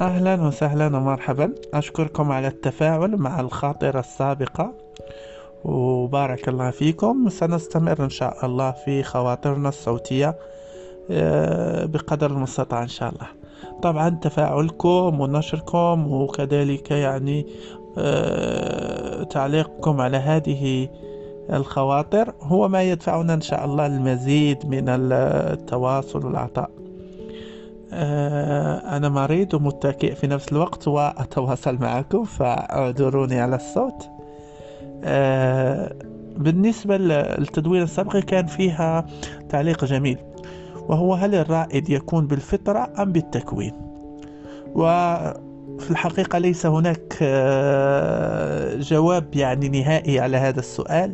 أهلا وسهلا ومرحبا. أشكركم على التفاعل مع الخاطرة السابقة وبارك الله فيكم. سنستمر إن شاء الله في خواطرنا الصوتية آه، بقدر المستطاع إن شاء الله. طبعا تفاعلكم ونشركم وكذلك يعني آه، تعليقكم على هذه الخواطر هو ما يدفعنا إن شاء الله المزيد من التواصل والعطاء أنا مريض ومتكئ في نفس الوقت وأتواصل معكم فاعذروني على الصوت. آه، بالنسبة للتدوين السابق كان فيها تعليق جميل وهو هل الرائد يكون بالفطرة أم بالتكوين؟ وفي الحقيقة ليس هناك آه، جواب يعني نهائي على هذا السؤال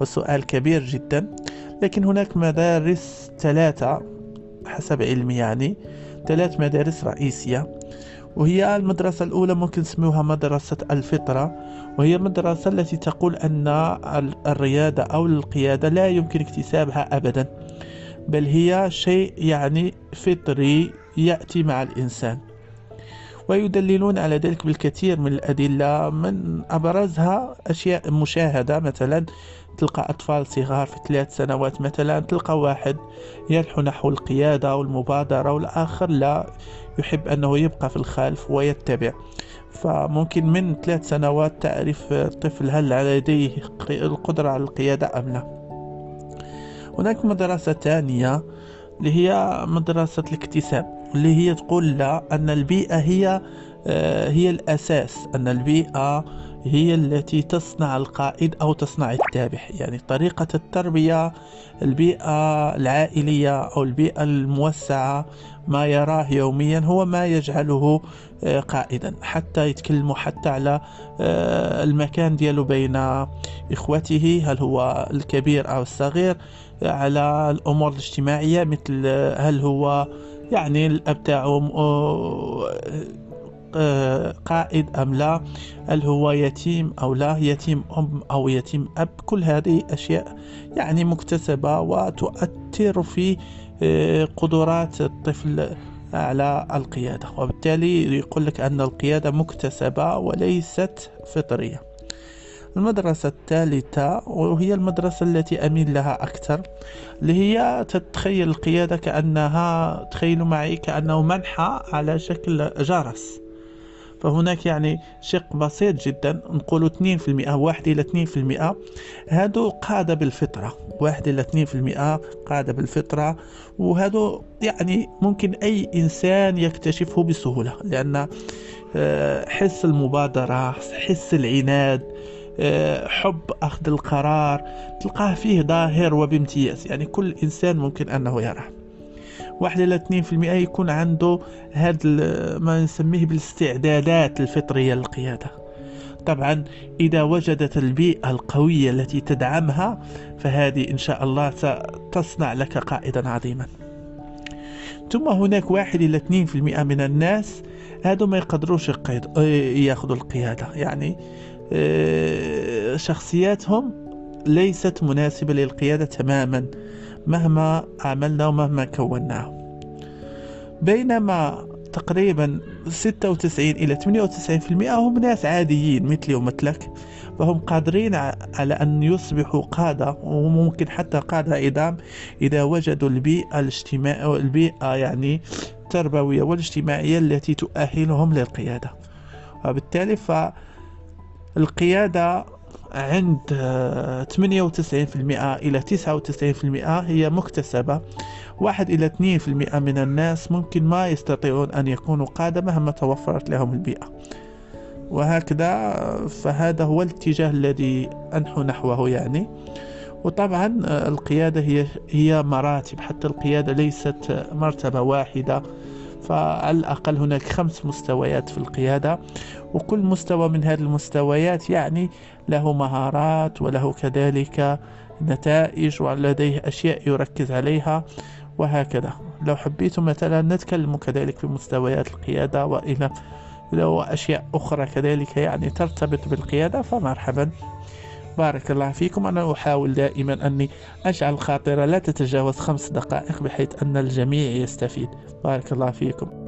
والسؤال كبير جدا لكن هناك مدارس ثلاثة حسب علمي يعني ثلاث مدارس رئيسية وهي المدرسة الأولى ممكن نسميوها مدرسة الفطرة وهي المدرسة التي تقول أن الريادة أو القيادة لا يمكن اكتسابها أبدا بل هي شيء يعني فطري يأتي مع الإنسان. ويدللون على ذلك بالكثير من الأدلة من أبرزها أشياء مشاهدة مثلا تلقى أطفال صغار في ثلاث سنوات مثلا تلقى واحد ينحو نحو القيادة والمبادرة والآخر لا يحب أنه يبقى في الخلف ويتبع. فممكن من ثلاث سنوات تعرف الطفل هل لديه القدرة على القيادة أم لا. هناك مدرسة ثانية اللي هي مدرسة الاكتساب. اللي هي تقول لا أن البيئة هي آه، هي الأساس أن البيئة هي التي تصنع القائد أو تصنع التابع يعني طريقة التربية البيئة العائلية أو البيئة الموسعة ما يراه يوميا هو ما يجعله آه، قائدا. حتى يتكلموا حتى على آه، المكان ديالو بين إخوته هل هو الكبير أو الصغير على الأمور الاجتماعية مثل هل هو يعني الأب تاعهم آه، قائد أم لا هل هو يتيم أو لا يتيم أم أو يتيم أب كل هذه أشياء يعني مكتسبة وتؤثر في آه، قدرات الطفل على القيادة. وبالتالي يقول لك أن القيادة مكتسبة وليست فطرية. المدرسة الثالثة وهي المدرسة التي أميل لها أكثر اللي هي تتخيل القيادة كأنها تخيلوا معي كأنه منحى على شكل جرس. فهناك يعني شق بسيط جدا نقول 2% واحد إلى 2% هادو قادة بالفطرة واحد إلى 2% قادة بالفطرة. وهادو يعني ممكن أي إنسان يكتشفه بسهولة لأن آه، حس المبادرة حس العناد حب أخذ القرار تلقاه فيه ظاهر وبامتياز. يعني كل إنسان ممكن أنه يراه. واحد إلى اثنين في المئة يكون عنده هذا ما نسميه بالاستعدادات الفطرية للقيادة. طبعا إذا وجدت البيئة القوية التي تدعمها فهذه إن شاء الله ستصنع لك قائدا عظيما. ثم هناك واحد إلى اثنين في المئة من الناس هذو ما يقدروش ياخذوا القيادة. يعني آه، شخصياتهم ليست مناسبة للقيادة تماما مهما عملنا ومهما كوناه. بينما تقريبا 96 إلى 98% هم ناس عاديين مثلي ومثلك فهم قادرين على أن يصبحوا قادة وممكن حتى قادة عظام إذا وجدوا البيئة الاجتماعية البيئة يعني التربوية والاجتماعية التي تؤهلهم للقيادة. وبالتالي فالقيادة عند 98% إلى 99% هي مكتسبة. واحد إلى 2% من الناس ممكن ما يستطيعون أن يكونوا قادة مهما توفرت لهم البيئة. وهكذا فهذا هو الاتجاه الذي أنحو نحوه يعني. وطبعا القيادة هي هي مراتب. حتى القيادة ليست مرتبة واحدة. فعلى الأقل هناك خمس مستويات في القيادة وكل مستوى من هذه المستويات يعني له مهارات وله كذلك نتائج ولديه أشياء يركز عليها وهكذا. لو حبيتم مثلا نتكلم كذلك في مستويات القيادة وإلى لو أشياء أخرى كذلك يعني ترتبط بالقيادة فمرحبا. بارك الله فيكم. أنا أحاول دائما أني أجعل الخاطرة لا تتجاوز خمس دقائق بحيث أن الجميع يستفيد. بارك الله فيكم.